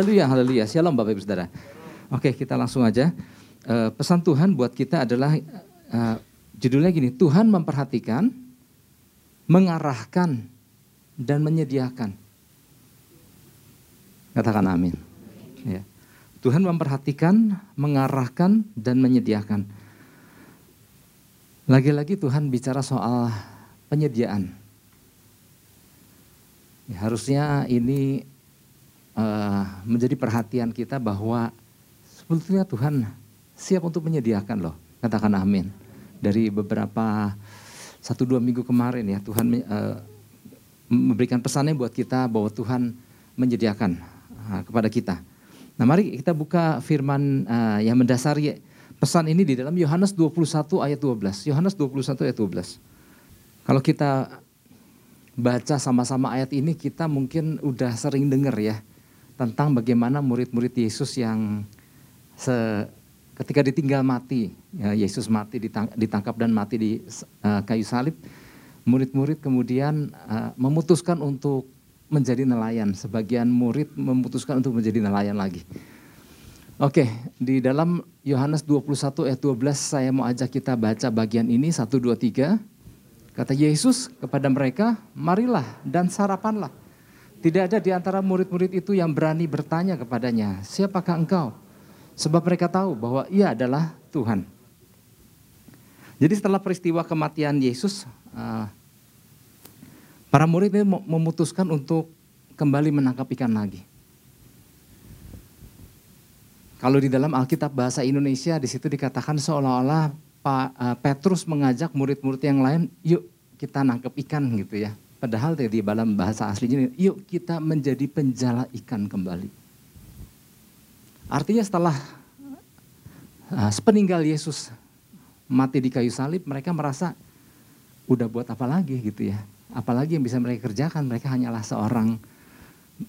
Haleluya, haleluya. Shalom Bapak Ibu Saudara. Oke, kita langsung aja. Uh, pesan Tuhan buat kita adalah uh, judulnya gini, Tuhan memperhatikan, mengarahkan, dan menyediakan. Katakan amin. Ya. Tuhan memperhatikan, mengarahkan, dan menyediakan. Lagi-lagi Tuhan bicara soal penyediaan. Ya, harusnya ini uh, menjadi perhatian kita bahwa sebetulnya Tuhan siap untuk menyediakan loh. Katakan amin. Dari beberapa satu dua minggu kemarin ya Tuhan uh, memberikan pesannya buat kita bahwa Tuhan menyediakan uh, kepada kita. Nah mari kita buka firman uh, yang mendasari pesan ini di dalam Yohanes 21 ayat 12. Yohanes 21 ayat 12. Kalau kita baca sama-sama ayat ini kita mungkin udah sering dengar ya tentang bagaimana murid-murid Yesus yang se, ketika ditinggal mati, ya, Yesus mati ditangkap dan mati di uh, kayu salib, murid-murid kemudian uh, memutuskan untuk menjadi nelayan. Sebagian murid memutuskan untuk menjadi nelayan lagi. Oke, di dalam Yohanes 21 ayat 12 saya mau ajak kita baca bagian ini 1 2 3. Kata Yesus kepada mereka, "Marilah dan sarapanlah." Tidak ada di antara murid-murid itu yang berani bertanya kepadanya, siapakah engkau? Sebab mereka tahu bahwa ia adalah Tuhan. Jadi setelah peristiwa kematian Yesus, uh, para murid ini memutuskan untuk kembali menangkap ikan lagi. Kalau di dalam Alkitab bahasa Indonesia di situ dikatakan seolah-olah uh, Petrus mengajak murid-murid yang lain, yuk kita nangkep ikan gitu ya. Padahal di dalam bahasa aslinya, yuk kita menjadi penjala ikan kembali. Artinya setelah uh, sepeninggal Yesus mati di kayu salib, mereka merasa udah buat apa lagi gitu ya. Apalagi yang bisa mereka kerjakan, mereka hanyalah seorang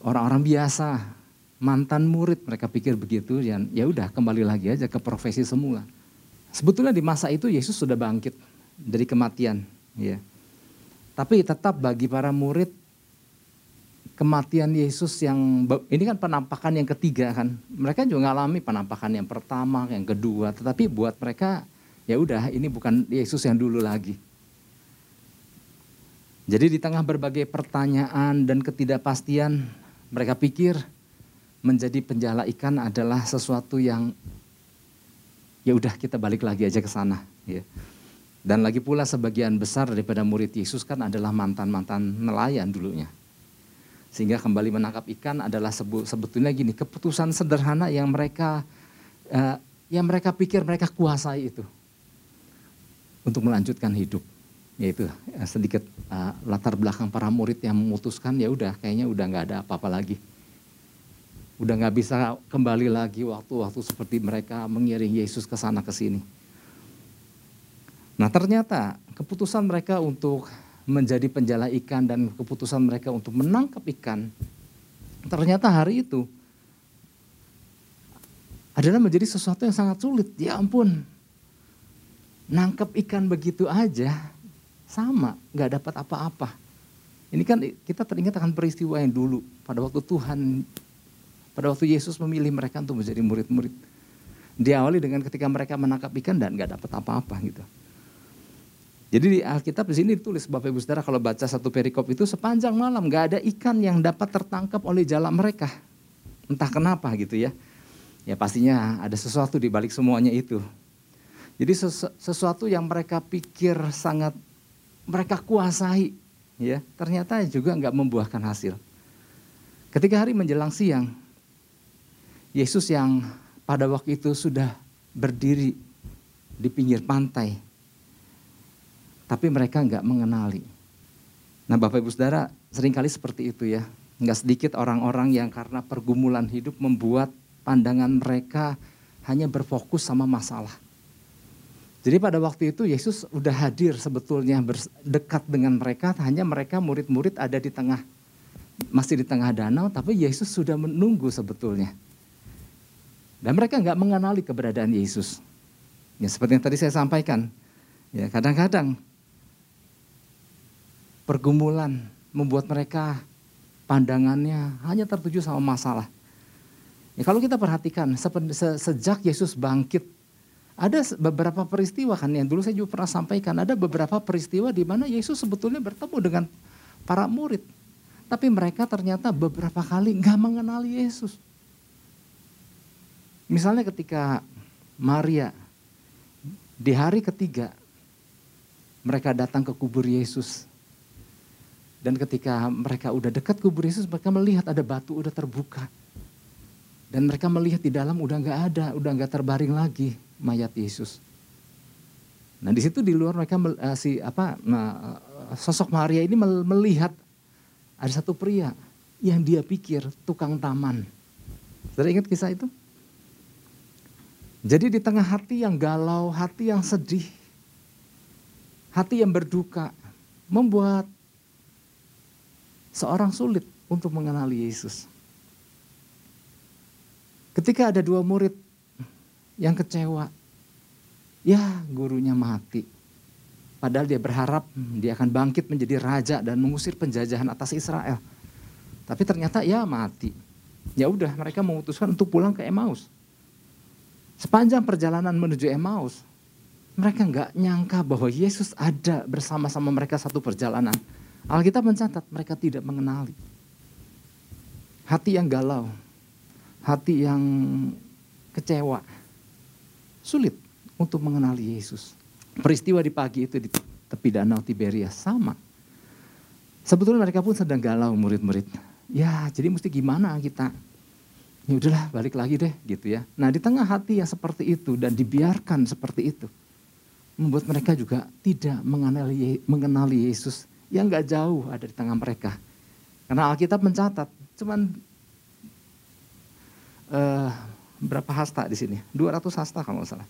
orang-orang biasa, mantan murid, mereka pikir begitu dan ya udah kembali lagi aja ke profesi semula. Sebetulnya di masa itu Yesus sudah bangkit dari kematian, ya. Tapi tetap bagi para murid kematian Yesus yang ini kan penampakan yang ketiga kan. Mereka juga mengalami penampakan yang pertama, yang kedua, tetapi buat mereka ya udah ini bukan Yesus yang dulu lagi. Jadi di tengah berbagai pertanyaan dan ketidakpastian, mereka pikir menjadi penjala ikan adalah sesuatu yang ya udah kita balik lagi aja ke sana, ya. Dan lagi pula sebagian besar daripada murid Yesus kan adalah mantan-mantan nelayan dulunya. Sehingga kembali menangkap ikan adalah sebetulnya gini, keputusan sederhana yang mereka uh, yang mereka pikir mereka kuasai itu. Untuk melanjutkan hidup. Yaitu uh, sedikit uh, latar belakang para murid yang memutuskan ya udah kayaknya udah nggak ada apa-apa lagi. Udah nggak bisa kembali lagi waktu-waktu seperti mereka mengiring Yesus ke sana ke sini Nah ternyata keputusan mereka untuk menjadi penjala ikan dan keputusan mereka untuk menangkap ikan, ternyata hari itu adalah menjadi sesuatu yang sangat sulit. Ya ampun, nangkep ikan begitu aja sama, nggak dapat apa-apa. Ini kan kita teringat akan peristiwa yang dulu pada waktu Tuhan, pada waktu Yesus memilih mereka untuk menjadi murid-murid. Diawali dengan ketika mereka menangkap ikan dan nggak dapat apa-apa gitu. Jadi di Alkitab di sini ditulis Bapak Ibu Saudara kalau baca satu perikop itu sepanjang malam nggak ada ikan yang dapat tertangkap oleh jala mereka. Entah kenapa gitu ya. Ya pastinya ada sesuatu di balik semuanya itu. Jadi sesu sesuatu yang mereka pikir sangat mereka kuasai ya ternyata juga nggak membuahkan hasil. Ketika hari menjelang siang, Yesus yang pada waktu itu sudah berdiri di pinggir pantai tapi mereka nggak mengenali. Nah Bapak Ibu Saudara sering kali seperti itu ya. Nggak sedikit orang-orang yang karena pergumulan hidup membuat pandangan mereka hanya berfokus sama masalah. Jadi pada waktu itu Yesus udah hadir sebetulnya dekat dengan mereka, hanya mereka murid-murid ada di tengah, masih di tengah danau, tapi Yesus sudah menunggu sebetulnya. Dan mereka nggak mengenali keberadaan Yesus. Ya seperti yang tadi saya sampaikan, ya kadang-kadang pergumulan membuat mereka pandangannya hanya tertuju sama masalah. Ya, kalau kita perhatikan sejak Yesus bangkit, ada beberapa peristiwa kan yang dulu saya juga pernah sampaikan. Ada beberapa peristiwa di mana Yesus sebetulnya bertemu dengan para murid. Tapi mereka ternyata beberapa kali nggak mengenali Yesus. Misalnya ketika Maria di hari ketiga mereka datang ke kubur Yesus. Dan ketika mereka udah dekat kubur Yesus, mereka melihat ada batu udah terbuka. Dan mereka melihat di dalam udah nggak ada, udah nggak terbaring lagi mayat Yesus. Nah di situ di luar mereka uh, si apa uh, sosok Maria ini melihat ada satu pria yang dia pikir tukang taman. Sudah ingat kisah itu? Jadi di tengah hati yang galau, hati yang sedih, hati yang berduka, membuat seorang sulit untuk mengenali Yesus. Ketika ada dua murid yang kecewa, ya gurunya mati. Padahal dia berharap dia akan bangkit menjadi raja dan mengusir penjajahan atas Israel. Tapi ternyata ya mati. Ya udah mereka memutuskan untuk pulang ke Emmaus. Sepanjang perjalanan menuju Emmaus, mereka nggak nyangka bahwa Yesus ada bersama-sama mereka satu perjalanan. Alkitab mencatat mereka tidak mengenali. Hati yang galau, hati yang kecewa, sulit untuk mengenali Yesus. Peristiwa di pagi itu di tepi danau Tiberias sama. Sebetulnya mereka pun sedang galau murid-murid. Ya jadi mesti gimana kita ya udahlah balik lagi deh gitu ya. Nah di tengah hati yang seperti itu dan dibiarkan seperti itu, membuat mereka juga tidak mengenali, mengenali Yesus yang gak jauh ada di tengah mereka. Karena Alkitab mencatat cuman uh, berapa hasta di sini? 200 hasta kalau nggak salah.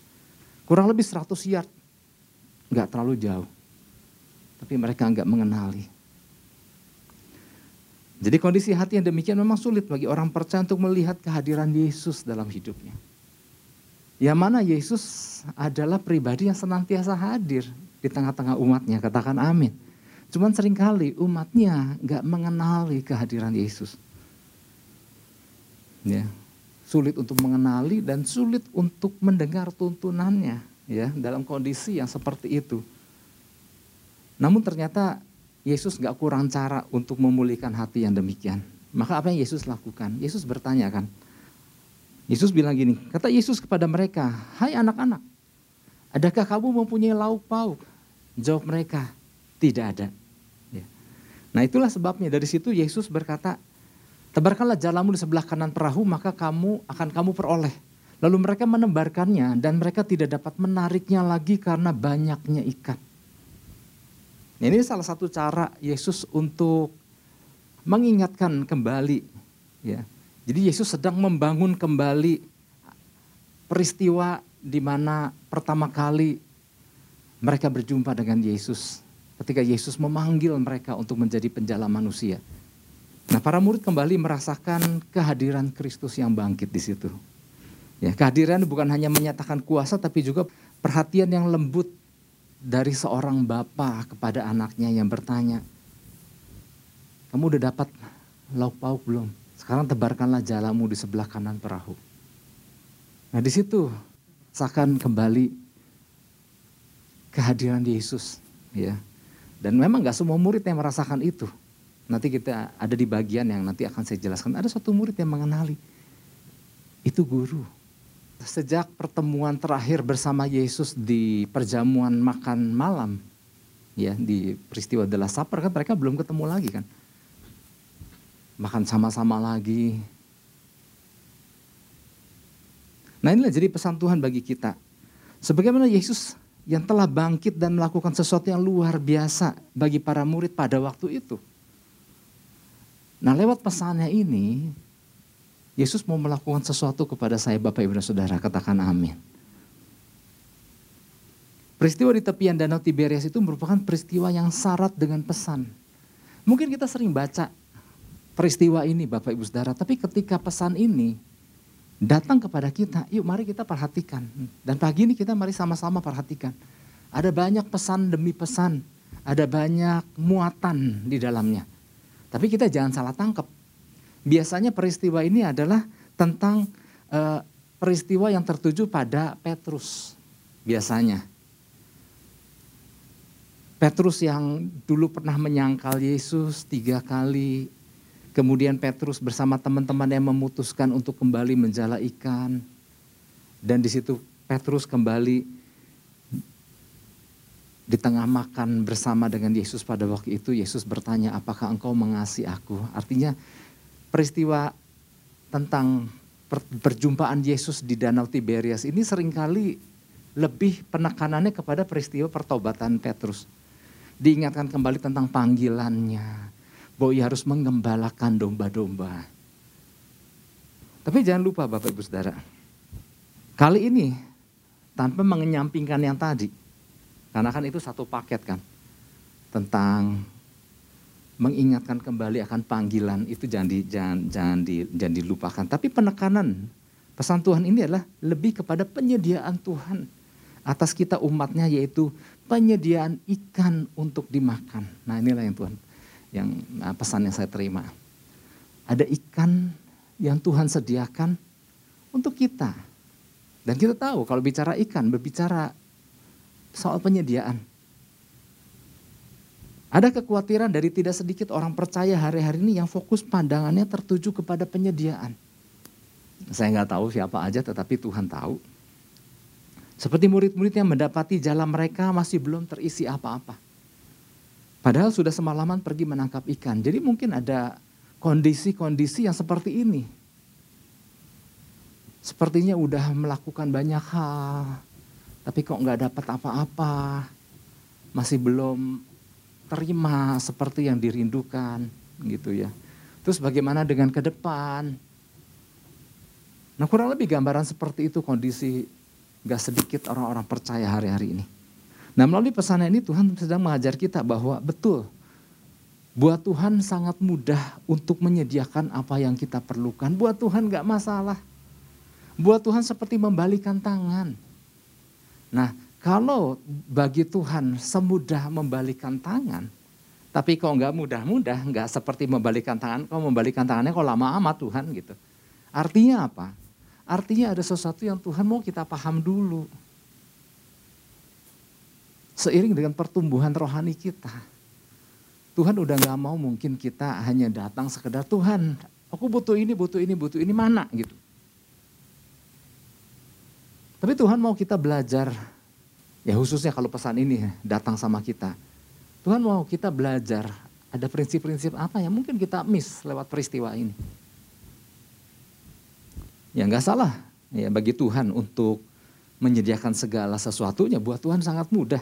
Kurang lebih 100 yard. Nggak terlalu jauh. Tapi mereka nggak mengenali. Jadi kondisi hati yang demikian memang sulit bagi orang percaya untuk melihat kehadiran Yesus dalam hidupnya. Yang mana Yesus adalah pribadi yang senantiasa hadir di tengah-tengah umatnya, katakan amin. Cuman sering kali umatnya nggak mengenali kehadiran Yesus. Ya, sulit untuk mengenali dan sulit untuk mendengar tuntunannya ya dalam kondisi yang seperti itu. Namun ternyata Yesus nggak kurang cara untuk memulihkan hati yang demikian. Maka apa yang Yesus lakukan? Yesus bertanya kan. Yesus bilang gini, kata Yesus kepada mereka, Hai anak-anak, adakah kamu mempunyai lauk pauk? Jawab mereka, tidak ada. Nah itulah sebabnya dari situ Yesus berkata, tebarkanlah jalamu di sebelah kanan perahu maka kamu akan kamu peroleh. Lalu mereka menebarkannya dan mereka tidak dapat menariknya lagi karena banyaknya ikan. Ini salah satu cara Yesus untuk mengingatkan kembali ya. Jadi Yesus sedang membangun kembali peristiwa di mana pertama kali mereka berjumpa dengan Yesus. Ketika Yesus memanggil mereka untuk menjadi penjala manusia. Nah para murid kembali merasakan kehadiran Kristus yang bangkit di situ. Ya, kehadiran bukan hanya menyatakan kuasa tapi juga perhatian yang lembut dari seorang bapak kepada anaknya yang bertanya, kamu udah dapat lauk pauk belum? Sekarang tebarkanlah jalamu di sebelah kanan perahu. Nah di situ seakan kembali kehadiran Yesus, ya. Dan memang gak semua murid yang merasakan itu. Nanti kita ada di bagian yang nanti akan saya jelaskan. Ada satu murid yang mengenali itu guru sejak pertemuan terakhir bersama Yesus di perjamuan makan malam, ya di peristiwa The Supper kan mereka belum ketemu lagi kan. Makan sama-sama lagi. Nah inilah jadi pesan Tuhan bagi kita. Sebagaimana Yesus yang telah bangkit dan melakukan sesuatu yang luar biasa bagi para murid pada waktu itu. Nah lewat pesannya ini, Yesus mau melakukan sesuatu kepada saya Bapak Ibu dan Saudara, katakan amin. Peristiwa di tepian Danau Tiberias itu merupakan peristiwa yang syarat dengan pesan. Mungkin kita sering baca peristiwa ini Bapak Ibu Saudara, tapi ketika pesan ini datang kepada kita, yuk mari kita perhatikan. Dan pagi ini kita mari sama-sama perhatikan. Ada banyak pesan demi pesan, ada banyak muatan di dalamnya. Tapi kita jangan salah tangkap Biasanya peristiwa ini adalah tentang uh, peristiwa yang tertuju pada Petrus biasanya. Petrus yang dulu pernah menyangkal Yesus tiga kali, kemudian Petrus bersama teman-teman yang memutuskan untuk kembali menjala ikan, dan di situ Petrus kembali di tengah makan bersama dengan Yesus pada waktu itu, Yesus bertanya, apakah engkau mengasihi aku? Artinya peristiwa tentang perjumpaan Yesus di Danau Tiberias ini sering kali lebih penekanannya kepada peristiwa pertobatan Petrus diingatkan kembali tentang panggilannya. Bahwa ia harus mengembalakan domba-domba. Tapi jangan lupa Bapak Ibu Saudara. Kali ini tanpa mengenyampingkan yang tadi. Karena kan itu satu paket kan. Tentang mengingatkan kembali akan panggilan itu jangan di, jangan jangan di, jangan dilupakan. Tapi penekanan pesan Tuhan ini adalah lebih kepada penyediaan Tuhan atas kita umatnya yaitu penyediaan ikan untuk dimakan. Nah inilah yang Tuhan, yang nah, pesan yang saya terima. Ada ikan yang Tuhan sediakan untuk kita. Dan kita tahu kalau bicara ikan, berbicara soal penyediaan. Ada kekhawatiran dari tidak sedikit orang percaya hari-hari ini yang fokus pandangannya tertuju kepada penyediaan. Saya nggak tahu siapa aja tetapi Tuhan tahu. Seperti murid-murid yang mendapati jalan mereka masih belum terisi apa-apa. Padahal sudah semalaman pergi menangkap ikan. Jadi mungkin ada kondisi-kondisi yang seperti ini. Sepertinya udah melakukan banyak hal, tapi kok nggak dapat apa-apa. Masih belum terima seperti yang dirindukan gitu ya. Terus bagaimana dengan ke depan? Nah kurang lebih gambaran seperti itu kondisi Gak sedikit orang-orang percaya hari-hari ini. Nah melalui pesan ini Tuhan sedang mengajar kita bahwa betul buat Tuhan sangat mudah untuk menyediakan apa yang kita perlukan. Buat Tuhan gak masalah. Buat Tuhan seperti membalikan tangan. Nah kalau bagi Tuhan semudah membalikan tangan, tapi kok nggak mudah-mudah, nggak seperti membalikan tangan, kok membalikan tangannya kok lama amat Tuhan gitu. Artinya apa? Artinya ada sesuatu yang Tuhan mau kita paham dulu. Seiring dengan pertumbuhan rohani kita. Tuhan udah gak mau mungkin kita hanya datang sekedar Tuhan, aku butuh ini, butuh ini, butuh ini, mana gitu. Tapi Tuhan mau kita belajar, ya khususnya kalau pesan ini datang sama kita. Tuhan mau kita belajar, ada prinsip-prinsip apa yang mungkin kita miss lewat peristiwa ini. Ya nggak salah ya bagi Tuhan untuk menyediakan segala sesuatunya buat Tuhan sangat mudah.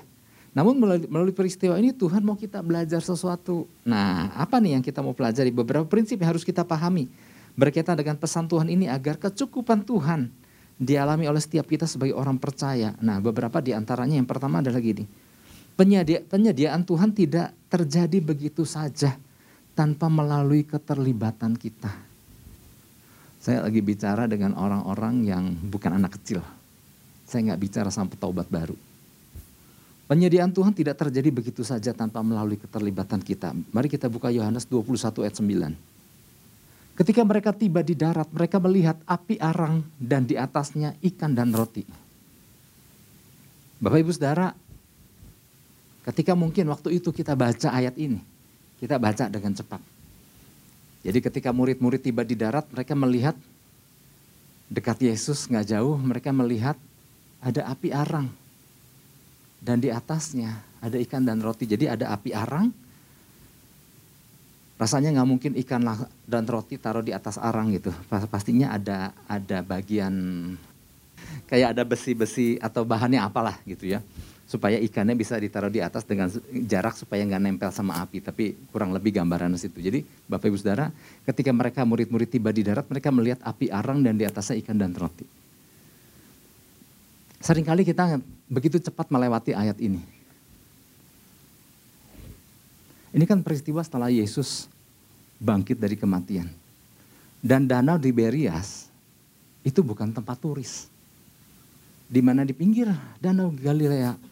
Namun melalui, peristiwa ini Tuhan mau kita belajar sesuatu. Nah apa nih yang kita mau pelajari? Beberapa prinsip yang harus kita pahami berkaitan dengan pesan Tuhan ini agar kecukupan Tuhan dialami oleh setiap kita sebagai orang percaya. Nah beberapa di antaranya yang pertama adalah gini. Penyedia, penyediaan Tuhan tidak terjadi begitu saja tanpa melalui keterlibatan kita. Saya lagi bicara dengan orang-orang yang bukan anak kecil. Saya nggak bicara sampai taubat baru. Penyediaan Tuhan tidak terjadi begitu saja tanpa melalui keterlibatan kita. Mari kita buka Yohanes 21 ayat 9. Ketika mereka tiba di darat, mereka melihat api arang dan di atasnya ikan dan roti. Bapak Ibu Saudara, ketika mungkin waktu itu kita baca ayat ini, kita baca dengan cepat. Jadi ketika murid-murid tiba di darat, mereka melihat dekat Yesus nggak jauh, mereka melihat ada api arang. Dan di atasnya ada ikan dan roti. Jadi ada api arang. Rasanya nggak mungkin ikan dan roti taruh di atas arang gitu. Pastinya ada ada bagian kayak ada besi-besi atau bahannya apalah gitu ya supaya ikannya bisa ditaruh di atas dengan jarak supaya nggak nempel sama api. Tapi kurang lebih gambaran situ. Jadi Bapak Ibu Saudara, ketika mereka murid-murid tiba di darat, mereka melihat api arang dan di atasnya ikan dan roti. Seringkali kita begitu cepat melewati ayat ini. Ini kan peristiwa setelah Yesus bangkit dari kematian. Dan danau di Berias itu bukan tempat turis. Di mana di pinggir danau Galilea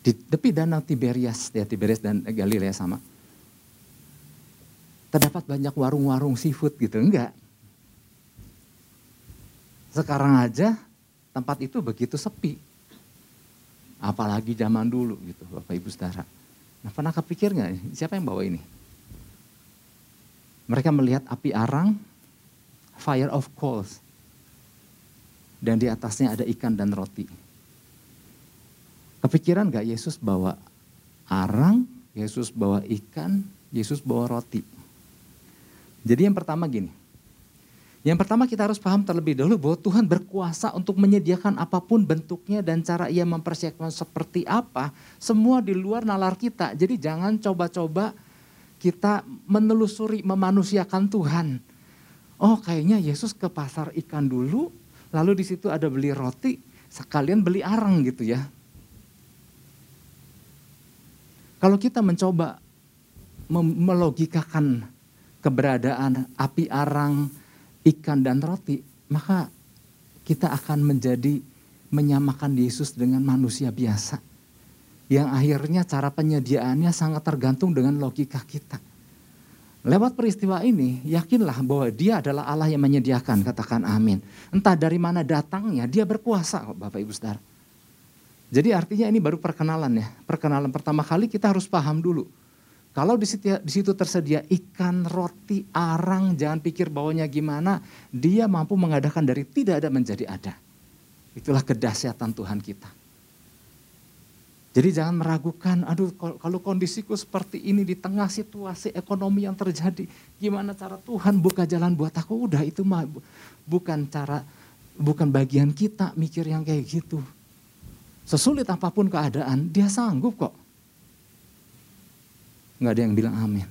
di tepi danau Tiberias, ya Tiberias dan Galilea sama. Terdapat banyak warung-warung seafood gitu, enggak. Sekarang aja tempat itu begitu sepi. Apalagi zaman dulu gitu Bapak Ibu Saudara. Nah pernah kepikir nggak siapa yang bawa ini? Mereka melihat api arang, fire of coals. Dan di atasnya ada ikan dan roti. Kepikiran gak Yesus bawa arang, Yesus bawa ikan, Yesus bawa roti. Jadi yang pertama gini, yang pertama kita harus paham terlebih dahulu bahwa Tuhan berkuasa untuk menyediakan apa pun bentuknya dan cara ia mempersiapkan seperti apa. Semua di luar nalar kita. Jadi jangan coba-coba kita menelusuri, memanusiakan Tuhan. Oh kayaknya Yesus ke pasar ikan dulu, lalu di situ ada beli roti, sekalian beli arang gitu ya. Kalau kita mencoba melogikakan keberadaan api arang, ikan dan roti, maka kita akan menjadi menyamakan Yesus dengan manusia biasa. Yang akhirnya cara penyediaannya sangat tergantung dengan logika kita. Lewat peristiwa ini, yakinlah bahwa dia adalah Allah yang menyediakan, katakan amin. Entah dari mana datangnya, dia berkuasa Bapak Ibu Saudara. Jadi artinya ini baru perkenalan ya. Perkenalan pertama kali kita harus paham dulu kalau di situ, di situ tersedia ikan, roti, arang, jangan pikir bawanya gimana, dia mampu mengadakan dari tidak ada menjadi ada. Itulah kedahsyatan Tuhan kita. Jadi jangan meragukan, aduh kalau kondisiku seperti ini di tengah situasi ekonomi yang terjadi, gimana cara Tuhan buka jalan buat aku? Udah itu mah bukan cara, bukan bagian kita mikir yang kayak gitu. Sesulit apa pun keadaan, dia sanggup kok. Nggak ada yang bilang amin.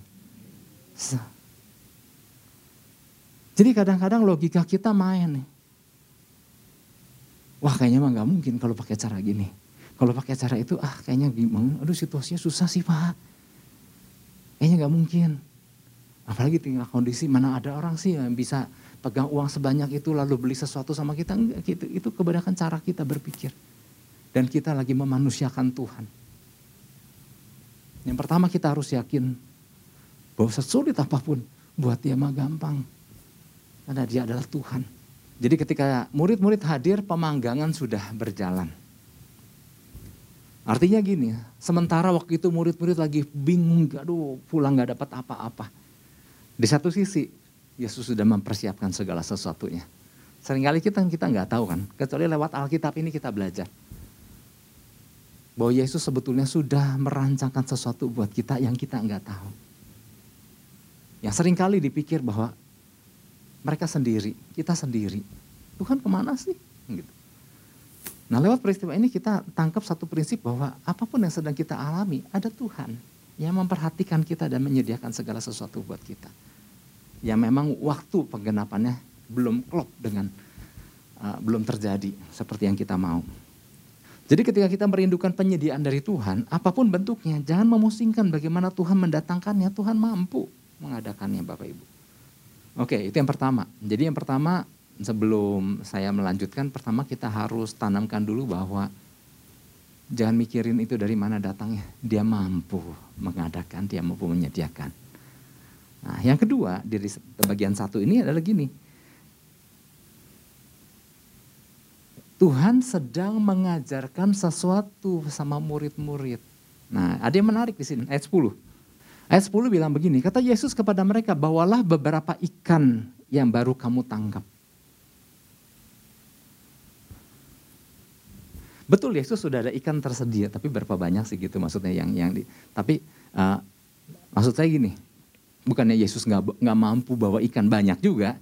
Jadi kadang-kadang logika kita main nih. Wah kayaknya mah nggak mungkin kalau pakai cara gini. Kalau pakai cara itu ah kayaknya gimana, aduh situasinya susah sih pak. Kayaknya nggak mungkin. Apalagi tinggal kondisi mana ada orang sih yang bisa pegang uang sebanyak itu lalu beli sesuatu sama kita. Enggak, gitu. Itu kebanyakan cara kita berpikir. Dan kita lagi memanusiakan Tuhan. Yang pertama kita harus yakin bahwa sesulit apa pun buat dia mah gampang. Karena dia adalah Tuhan. Jadi ketika murid-murid hadir pemanggangan sudah berjalan. Artinya gini, sementara waktu itu murid-murid lagi bingung, aduh pulang gak dapat apa-apa. Di satu sisi, Yesus sudah mempersiapkan segala sesuatunya. Seringkali kita kita nggak tahu kan, kecuali lewat Alkitab ini kita belajar bahwa Yesus sebetulnya sudah merancangkan sesuatu buat kita yang kita nggak tahu. Yang sering kali dipikir bahwa mereka sendiri, kita sendiri. Tuhan ke mana sih? Gitu. Nah lewat peristiwa ini kita tangkap satu prinsip bahwa apa pun yang sedang kita alami, ada Tuhan yang memperhatikan kita dan menyediakan segala sesuatu buat kita. Yang memang waktu penggenapannya belum klop dengan uh, belum terjadi seperti yang kita mau. Jadi ketika kita merindukan penyediaan dari Tuhan, apa pun bentuknya, jangan memusingkan bagaimana Tuhan mendatangkannya. Tuhan mampu mengadakannya Bapak Ibu. Oke, itu yang pertama. Jadi yang pertama sebelum saya melanjutkan, pertama kita harus tanamkan dulu bahwa jangan mikirin itu dari mana datangnya. Dia mampu mengadakan, dia mampu menyediakan. Nah yang kedua, dari bagian satu ini adalah gini, Tuhan sedang mengajarkan sesuatu sama murid-murid. Nah, ada yang menarik di sini, ayat 10. Ayat 10 bilang begini, kata Yesus kepada mereka, bawalah beberapa ikan yang baru kamu tangkap. Betul Yesus sudah ada ikan tersedia, tapi berapa banyak sih gitu maksudnya yang yang di. Tapi uh, maksud saya gini, bukannya Yesus nggak nggak mampu bawa ikan banyak juga,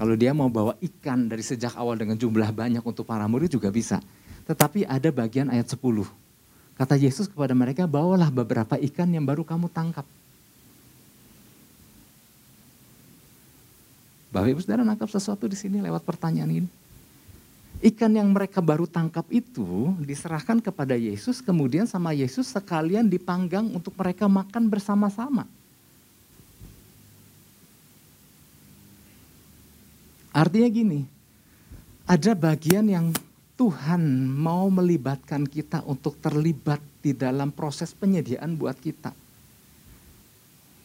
kalau dia mau bawa ikan dari sejak awal dengan jumlah banyak untuk para murid juga bisa. Tetapi ada bagian ayat 10. Kata Yesus kepada mereka, bawalah beberapa ikan yang baru kamu tangkap. Bapak Ibu Saudara nangkap sesuatu di sini lewat pertanyaan ini. Ikan yang mereka baru tangkap itu diserahkan kepada Yesus, kemudian sama Yesus sekalian dipanggang untuk mereka makan bersama-sama. Artinya gini, ada bagian yang Tuhan mau melibatkan kita untuk terlibat di dalam proses penyediaan buat kita.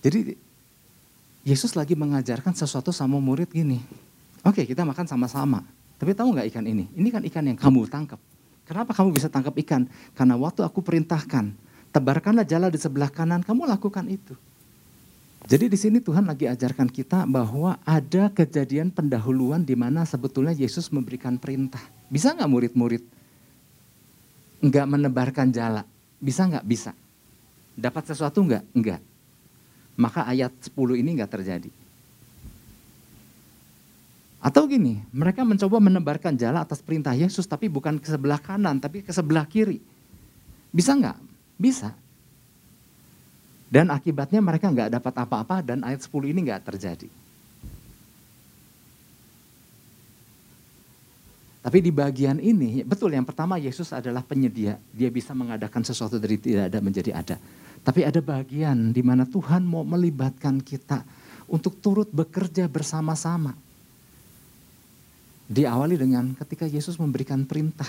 Jadi Yesus lagi mengajarkan sesuatu sama murid gini. Oke kita makan sama-sama. Tapi tahu nggak ikan ini? Ini kan ikan yang kamu tangkap. Kenapa kamu bisa tangkap ikan? Karena waktu aku perintahkan, tebarkanlah jala di sebelah kanan, kamu lakukan itu. Jadi di sini Tuhan lagi ajarkan kita bahwa ada kejadian pendahuluan di mana sebetulnya Yesus memberikan perintah. Bisa nggak murid-murid nggak menebarkan jala? Bisa nggak? Bisa. Dapat sesuatu nggak? Enggak. Maka ayat 10 ini nggak terjadi. Atau gini, mereka mencoba menebarkan jala atas perintah Yesus tapi bukan ke sebelah kanan tapi ke sebelah kiri. Bisa nggak? Bisa. Dan akibatnya mereka nggak dapat apa-apa dan ayat 10 ini nggak terjadi. Tapi di bagian ini, betul yang pertama Yesus adalah penyedia. Dia bisa mengadakan sesuatu dari tidak ada menjadi ada. Tapi ada bagian di mana Tuhan mau melibatkan kita untuk turut bekerja bersama-sama. Diawali dengan ketika Yesus memberikan perintah,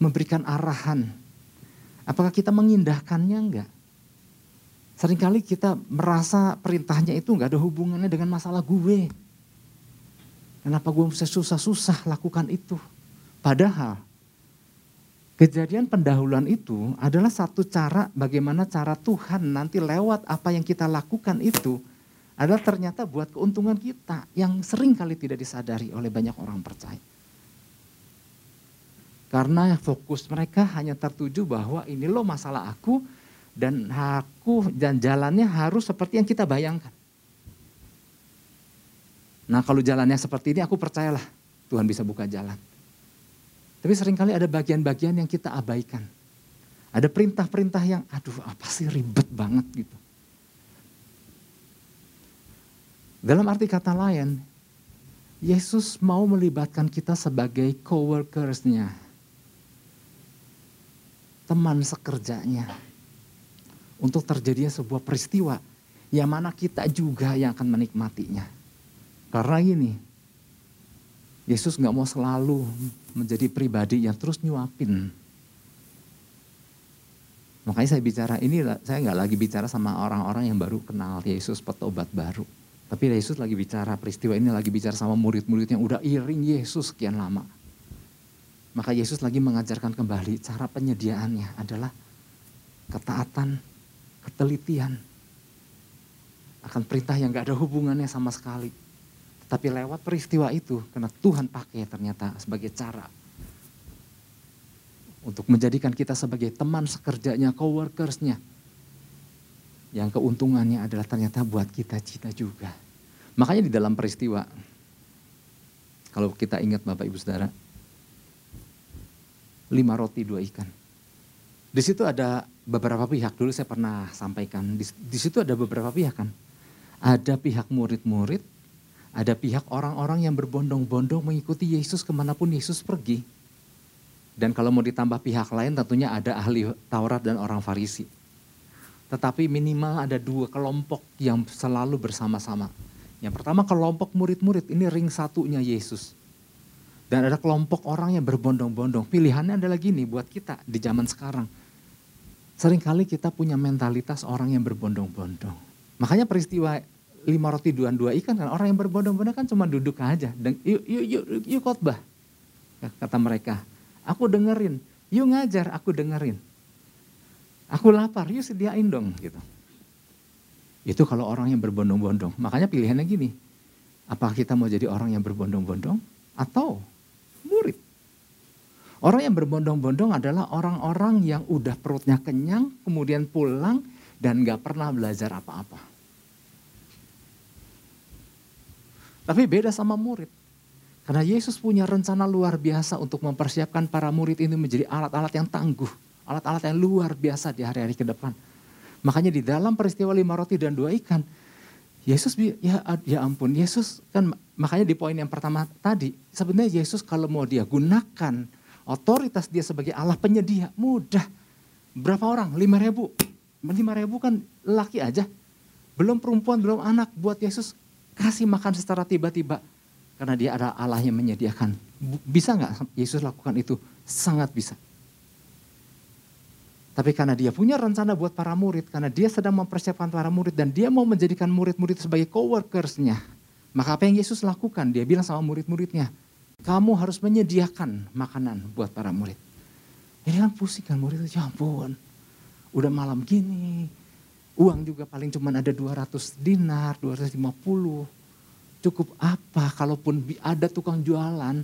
memberikan arahan. Apakah kita mengindahkannya enggak? Seringkali kita merasa perintahnya itu nggak ada hubungannya dengan masalah gue. Kenapa gue bisa susah-susah lakukan itu? Padahal kejadian pendahuluan itu adalah satu cara bagaimana cara Tuhan nanti lewat apa yang kita lakukan itu adalah ternyata buat keuntungan kita yang sering kali tidak disadari oleh banyak orang percaya. Karena fokus mereka hanya tertuju bahwa ini loh masalah aku, dan aku dan jalannya harus seperti yang kita bayangkan. Nah kalau jalannya seperti ini aku percayalah Tuhan bisa buka jalan. Tapi sering kali ada bagian-bagian yang kita abaikan. Ada perintah-perintah yang aduh apa sih ribet banget gitu. Dalam arti kata lain, Yesus mau melibatkan kita sebagai co-workersnya. Teman sekerjanya untuk terjadinya sebuah peristiwa yang mana kita juga yang akan menikmatinya. Karena ini, Yesus nggak mau selalu menjadi pribadi yang terus nyuapin. Makanya saya bicara ini, saya nggak lagi bicara sama orang-orang yang baru kenal Yesus petobat baru. Tapi Yesus lagi bicara peristiwa ini lagi bicara sama murid-murid yang udah iring Yesus sekian lama. Maka Yesus lagi mengajarkan kembali cara penyediaannya adalah ketaatan ketelitian akan perintah yang gak ada hubungannya sama sekali. Tapi lewat peristiwa itu, karena Tuhan pakai ternyata sebagai cara untuk menjadikan kita sebagai teman sekerjanya, coworkersnya. Yang keuntungannya adalah ternyata buat kita cita juga. Makanya di dalam peristiwa, kalau kita ingat Bapak Ibu Saudara, lima roti dua ikan. Di situ ada beberapa pihak. Dulu saya pernah sampaikan di, di situ ada beberapa pihak kan? Ada pihak murid-murid ada pihak orang-orang yang berbondong-bondong mengikuti Yesus ke mana pun Yesus pergi. Dan kalau mau ditambah pihak lain tentunya ada ahli Taurat dan orang Farisi. Tetapi minimal ada dua kelompok yang selalu bersama-sama. Yang pertama kelompok murid-murid ini ring satunya Yesus. Dan ada kelompok orang yang berbondong-bondong. Pilihannya adalah gini buat kita di zaman sekarang Seringkali kita punya mentalitas orang yang berbondong-bondong. Makanya peristiwa lima roti dua dua ikan kan orang yang berbondong-bondong kan cuma duduk aja. Dan yuk, yuk, yuk, yuk khotbah. Kata mereka, aku dengerin. Yuk ngajar, aku dengerin. Aku lapar, yuk sediain dong gitu. Itu kalau orang yang berbondong-bondong. Makanya pilihannya gini, apa kita mau jadi orang yang berbondong-bondong atau murid? Orang yang berbondong-bondong adalah orang-orang yang udah perutnya kenyang, kemudian pulang dan gak pernah belajar apa-apa. Tapi beda sama murid. Karena Yesus punya rencana luar biasa untuk mempersiapkan para murid ini menjadi alat-alat yang tangguh. Alat-alat yang luar biasa di hari-hari ke depan. Makanya di dalam peristiwa lima roti dan dua ikan, Yesus ya ya ampun, Yesus kan makanya di poin yang pertama tadi, sebenarnya Yesus kalau mau dia gunakan Otoritas dia sebagai Allah penyedia, mudah. Berapa orang? Lima ribu. Lima ribu kan laki aja. Belum perempuan, belum anak. Buat Yesus kasih makan secara tiba-tiba. Karena dia ada Allah yang menyediakan. Bisa nggak Yesus lakukan itu? Sangat bisa. Tapi karena dia punya rencana buat para murid, karena dia sedang mempersiapkan para murid dan dia mau menjadikan murid-murid sebagai coworkersnya, Maka apa yang Yesus lakukan? Dia bilang sama murid-muridnya, kamu harus menyediakan makanan buat para murid. Ini kan pusing kan murid itu, ya ampun. Udah malam gini, uang juga paling cuma ada 200 dinar, 250. Cukup apa kalaupun ada tukang jualan,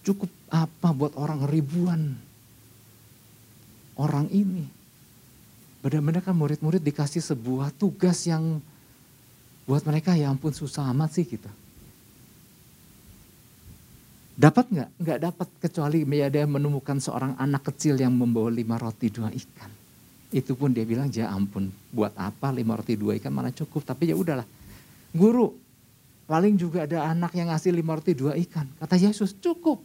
cukup apa buat orang ribuan orang ini. Benar-benar kan murid-murid dikasih sebuah tugas yang buat mereka ya ampun susah amat sih gitu. Dapat nggak? Nggak dapat kecuali dia menemukan seorang anak kecil yang membawa lima roti dua ikan. Itu pun dia bilang ya ampun buat apa lima roti dua ikan mana cukup. Tapi ya udahlah. Guru paling juga ada anak yang ngasih lima roti dua ikan. Kata Yesus cukup.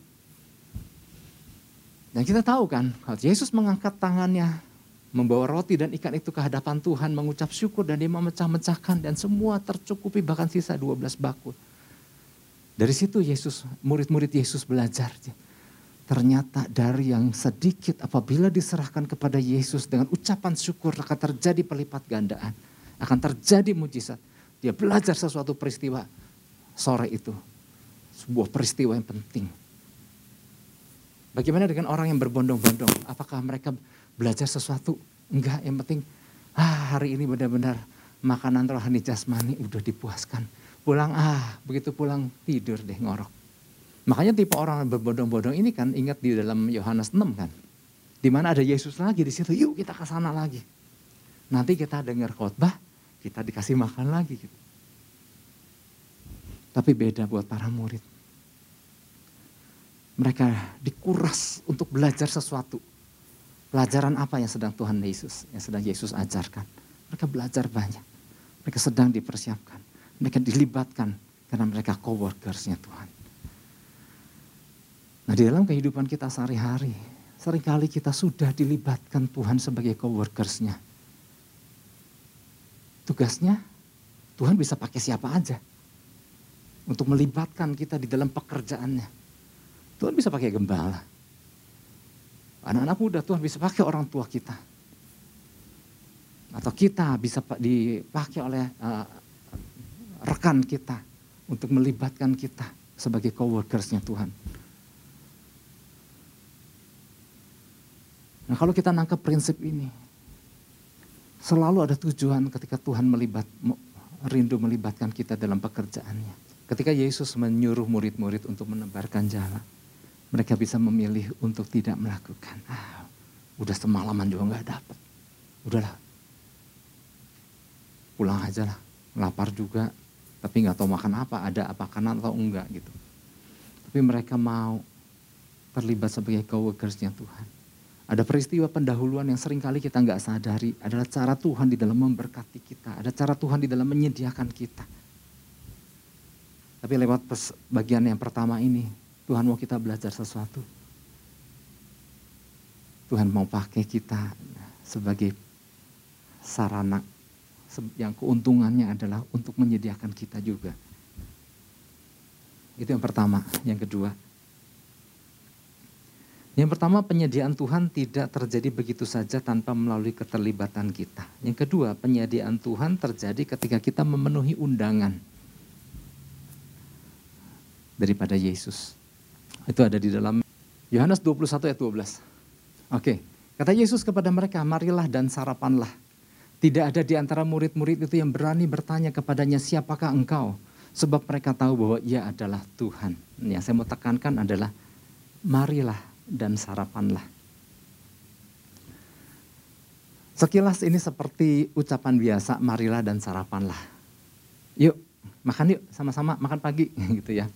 Dan kita tahu kan Yesus mengangkat tangannya membawa roti dan ikan itu ke hadapan Tuhan mengucap syukur dan dia memecah-mecahkan dan semua tercukupi bahkan sisa 12 bakul. Dari situ Yesus, murid-murid Yesus belajar. Ternyata dari yang sedikit apabila diserahkan kepada Yesus dengan ucapan syukur akan terjadi pelipat gandaan. Akan terjadi mujizat. Dia belajar sesuatu peristiwa sore itu. Sebuah peristiwa yang penting. Bagaimana dengan orang yang berbondong-bondong? Apakah mereka belajar sesuatu? Enggak, yang penting ah hari ini benar-benar makanan rohani jasmani udah dipuaskan Pulang ah, begitu pulang tidur deh ngorok. Makanya tipe orang yang berbodong-bodong ini kan ingat di dalam Yohanes 6 kan. Di mana ada Yesus lagi di situ, yuk kita ke sana lagi. Nanti kita dengar khotbah, kita dikasih makan lagi gitu. Tapi beda buat para murid. Mereka dikuras untuk belajar sesuatu. Pelajaran apa yang sedang Tuhan Yesus, yang sedang Yesus ajarkan. Mereka belajar banyak. Mereka sedang dipersiapkan mereka dilibatkan karena mereka coworkersnya Tuhan. Nah di dalam kehidupan kita sehari-hari, sering kali kita sudah dilibatkan Tuhan sebagai coworkersnya. Tugasnya Tuhan bisa pakai siapa aja untuk melibatkan kita di dalam pekerjaannya. Tuhan bisa pakai gembala. Anak-anak muda Tuhan bisa pakai orang tua kita. Atau kita bisa dipakai oleh uh, rekan kita, untuk melibatkan kita sebagai coworkersnya Tuhan. Nah kalau kita nangkep prinsip ini, selalu ada tujuan ketika Tuhan melibat, rindu melibatkan kita dalam pekerjaannya. Ketika Yesus menyuruh murid-murid untuk menebarkan jalan, mereka bisa memilih untuk tidak melakukan. Ah, udah semalaman juga nggak dapat. Udahlah, pulang aja lah. Lapar juga, tapi nggak tahu makan apa, ada apa kanan atau enggak gitu. Tapi mereka mau terlibat sebagai coworkersnya Tuhan. Ada peristiwa pendahuluan yang sering kali kita nggak sadari adalah cara Tuhan di dalam memberkati kita, ada cara Tuhan di dalam menyediakan kita. Tapi lewat bagian yang pertama ini, Tuhan mau kita belajar sesuatu. Tuhan mau pakai kita sebagai sarana yang keuntungannya adalah untuk menyediakan kita juga. Itu yang pertama. Yang kedua, yang pertama penyediaan Tuhan tidak terjadi begitu saja tanpa melalui keterlibatan kita. Yang kedua, penyediaan Tuhan terjadi ketika kita memenuhi undangan daripada Yesus. Itu ada di dalam Yohanes 21 ayat 12. Oke, kata Yesus kepada mereka, marilah dan sarapanlah. Tidak ada di antara murid-murid itu yang berani bertanya kepadanya, siapakah engkau? Sebab mereka tahu bahwa ia adalah Tuhan. Yang saya mau tekankan adalah, marilah dan sarapanlah. Sekilas ini seperti ucapan biasa, marilah dan sarapanlah. Yuk, makan yuk, sama-sama makan pagi gitu ya.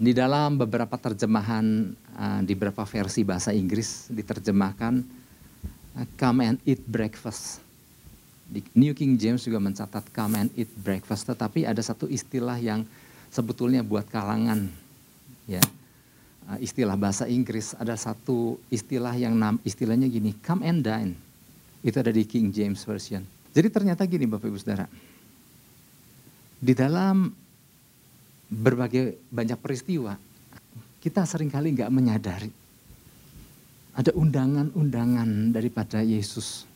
Di dalam beberapa terjemahan, uh, di beberapa versi bahasa Inggris diterjemahkan, uh, come and eat breakfast di New King James juga mencatat come and eat breakfast, tetapi ada satu istilah yang sebetulnya buat kalangan ya. Uh, istilah bahasa Inggris ada satu istilah yang nam, istilahnya gini come and dine. Itu ada di King James version. Jadi ternyata gini Bapak Ibu Saudara. Di dalam berbagai banyak peristiwa kita sering kali nggak menyadari. Ada undangan-undangan daripada Yesus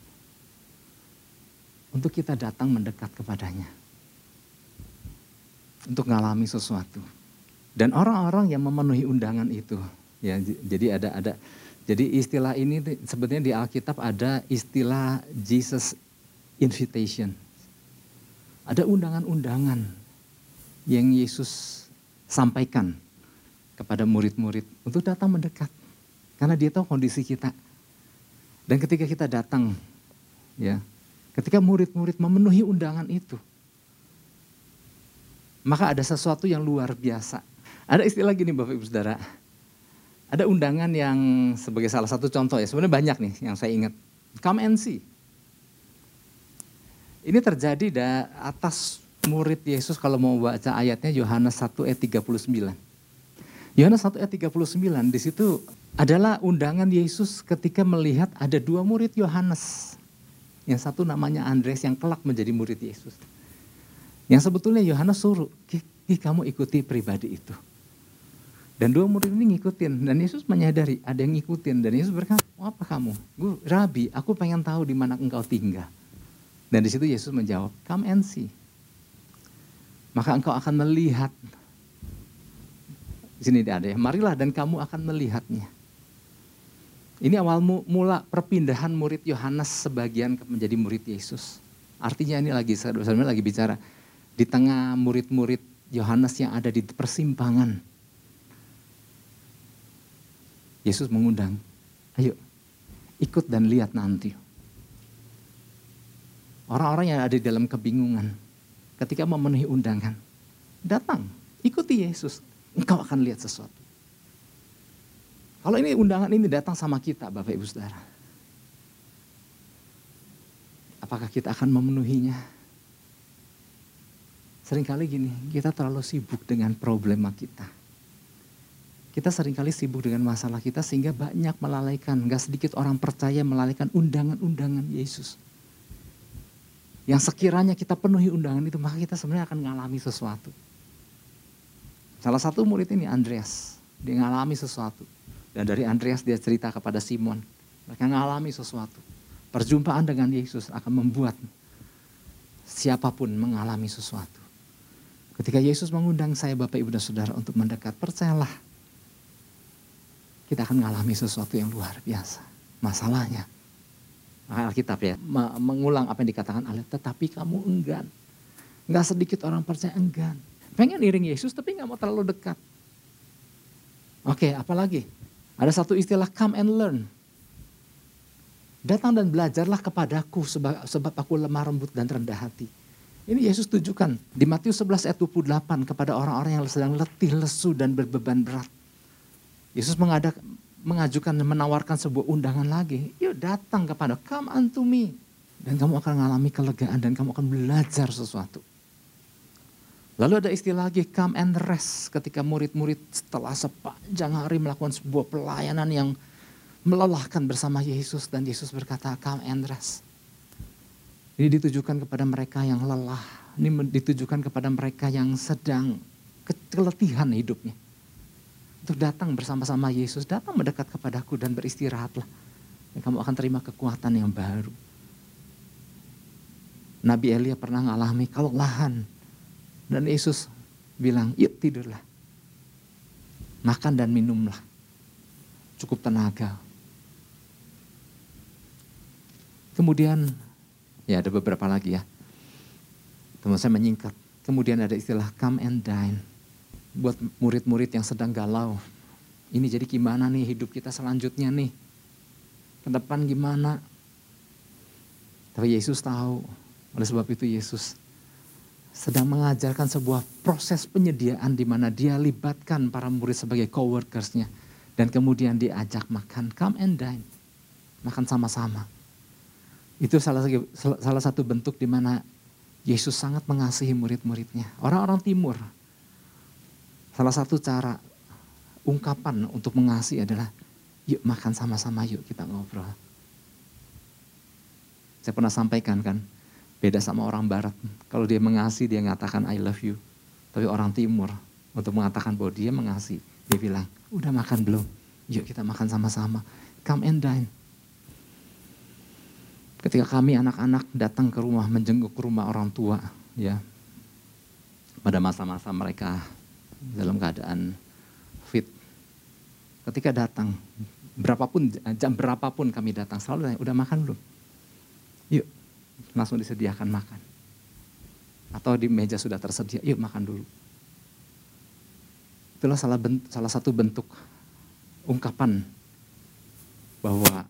untuk kita datang mendekat kepadanya. untuk mengalami sesuatu. Dan orang-orang yang memenuhi undangan itu, ya jadi ada ada jadi istilah ini sebetulnya di Alkitab ada istilah Jesus invitation. Ada undangan-undangan yang Yesus sampaikan kepada murid-murid untuk datang mendekat. Karena dia tahu kondisi kita. Dan ketika kita datang, ya, ketika murid-murid memenuhi undangan itu, maka ada sesuatu yang luar biasa. Ada istilah gini Bapak Ibu Saudara, ada undangan yang sebagai salah satu contoh ya, sebenarnya banyak nih yang saya ingat. Come and see. Ini terjadi di atas murid Yesus kalau mau baca ayatnya Yohanes 1 ayat 39. Yohanes 1 ayat 39 di situ adalah undangan Yesus ketika melihat ada dua murid Yohanes. Yang satu namanya Andreas yang kelak menjadi murid Yesus. Yang sebetulnya Yohanes suruh, kamu ikuti pribadi itu. Dan dua murid ini ngikutin. Dan Yesus menyadari ada yang ngikutin. Dan Yesus berkata, oh, apa kamu? Gue Rabi, aku pengen tahu di mana engkau tinggal. Dan di situ Yesus menjawab, come and see. Maka engkau akan melihat. Di sini ada ya, marilah dan kamu akan melihatnya. Ini awal mula perpindahan murid Yohanes sebagian menjadi murid Yesus. Artinya ini lagi, sebenarnya lagi bicara. Di tengah murid-murid Yohanes yang ada di persimpangan Yesus mengundang, ayo ikut dan lihat nanti. Orang-orang yang ada di dalam kebingungan, ketika memenuhi undangan, datang, ikuti Yesus, engkau akan lihat sesuatu. Kalau ini undangan ini datang sama kita, Bapak Ibu Saudara. Apakah kita akan memenuhinya? Seringkali gini, kita terlalu sibuk dengan problema kita kita sering kali sibuk dengan masalah kita sehingga banyak melalaikan, gak sedikit orang percaya melalaikan undangan-undangan Yesus. Yang sekiranya kita penuhi undangan itu, maka kita sebenarnya akan mengalami sesuatu. Salah satu murid ini Andreas, dia mengalami sesuatu. Dan dari Andreas dia cerita kepada Simon, mereka mengalami sesuatu. Perjumpaan dengan Yesus akan membuat siapa pun mengalami sesuatu. Ketika Yesus mengundang saya Bapak Ibu dan Saudara untuk mendekat, percayalah kita akan mengalami sesuatu yang luar biasa. Masalahnya, Alkitab ya, mengulang apa yang dikatakan Allah, tetapi kamu enggan. Enggak sedikit orang percaya enggan. Pengen iring Yesus tapi nggak mau terlalu dekat. Oke, apalagi? Ada satu istilah come and learn. Datang dan belajarlah kepadaku sebab, aku lemah lembut dan rendah hati. Ini Yesus tujukan di Matius 11 ayat 28 kepada orang-orang yang sedang letih, lesu dan berbeban berat. Yesus mengadak, mengajukan menawarkan sebuah undangan lagi. Yuk datang kepada come unto me. Dan kamu akan mengalami kelegaan dan kamu akan belajar sesuatu. Lalu ada istilah lagi come and rest ketika murid-murid setelah sepanjang hari melakukan sebuah pelayanan yang melelahkan bersama Yesus dan Yesus berkata come and rest. Ini ditujukan kepada mereka yang lelah, ini ditujukan kepada mereka yang sedang keletihan hidupnya untuk datang bersama-sama Yesus, datang mendekat kepadaku dan beristirahatlah. Dan kamu akan terima kekuatan yang baru. Nabi Elia pernah ngalami kalau lahan. Dan Yesus bilang, yuk tidurlah. Makan dan minumlah. Cukup tenaga. Kemudian, ya ada beberapa lagi ya. Teman saya menyingkat. Kemudian ada istilah come and dine buat murid-murid yang sedang galau. Ini jadi gimana nih hidup kita selanjutnya nih? Ke depan gimana? Tapi Yesus tahu. Oleh sebab itu Yesus sedang mengajarkan sebuah proses penyediaan di mana dia libatkan para murid sebagai coworkersnya dan kemudian diajak makan, come and dine, makan sama-sama. Itu salah, salah satu bentuk di mana Yesus sangat mengasihi murid-muridnya. Orang-orang timur, Salah satu cara ungkapan untuk mengasihi adalah yuk makan sama-sama yuk kita ngobrol. Saya pernah sampaikan kan, beda sama orang barat. Kalau dia mengasihi dia mengatakan I love you. Tapi orang timur untuk mengatakan bahwa dia mengasihi, dia bilang, udah makan belum? Yuk kita makan sama-sama. Come and dine. Ketika kami anak-anak datang ke rumah, menjenguk rumah orang tua, ya pada masa-masa mereka dalam keadaan fit. Ketika datang, berapapun jam berapapun kami datang selalu tanya, udah makan belum? Langsung disediakan makan. Atau di meja sudah tersedia, yuk makan dulu. Itulah salah, bentuk, salah satu bentuk ungkapan bahwa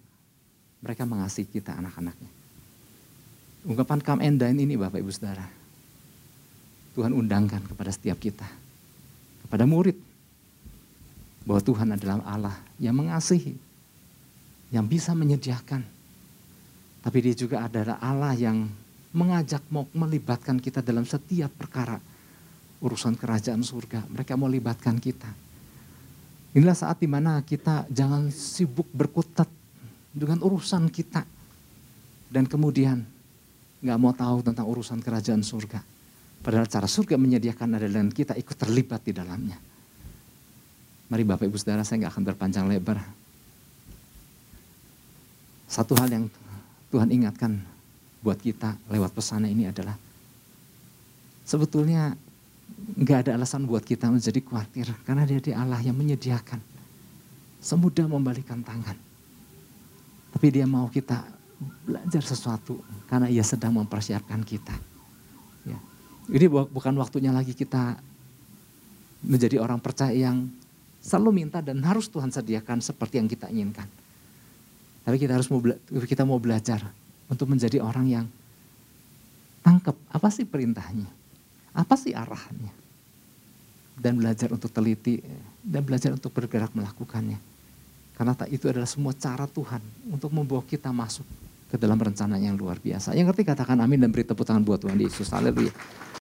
mereka mengasihi kita anak-anaknya. Ungkapan come and dine ini Bapak Ibu Saudara. Tuhan undangkan kepada setiap kita. Kepada murid. Bahwa Tuhan adalah Allah yang mengasihi. Yang bisa menyediakan. Tapi dia juga adalah Allah yang mengajak mau melibatkan kita dalam setiap perkara. Urusan kerajaan surga. Mereka mau libatkan kita. Inilah saat di mana kita jangan sibuk berkutat dengan urusan kita. Dan kemudian nggak mau tahu tentang urusan kerajaan surga. Padahal cara surga menyediakan adalah kita ikut terlibat di dalamnya. Mari Bapak Ibu Saudara saya nggak akan berpanjang lebar. Satu hal yang Tuhan ingatkan buat kita lewat pesannya ini adalah sebetulnya nggak ada alasan buat kita menjadi khawatir karena dia di Allah yang menyediakan semudah membalikan tangan tapi dia mau kita belajar sesuatu karena ia sedang mempersiapkan kita. Ya. Ini bukan waktunya lagi kita menjadi orang percaya yang selalu minta dan harus Tuhan sediakan seperti yang kita inginkan. Tapi kita harus mau kita mau belajar untuk menjadi orang yang tangkap apa sih perintahnya, apa sih arahannya, dan belajar untuk teliti dan belajar untuk bergerak melakukannya. Karena itu adalah semua cara Tuhan untuk membawa kita masuk ke dalam rencana yang luar biasa. Yang ngerti katakan amin dan beri tepuk tangan buat Tuhan Yesus. Haleluya.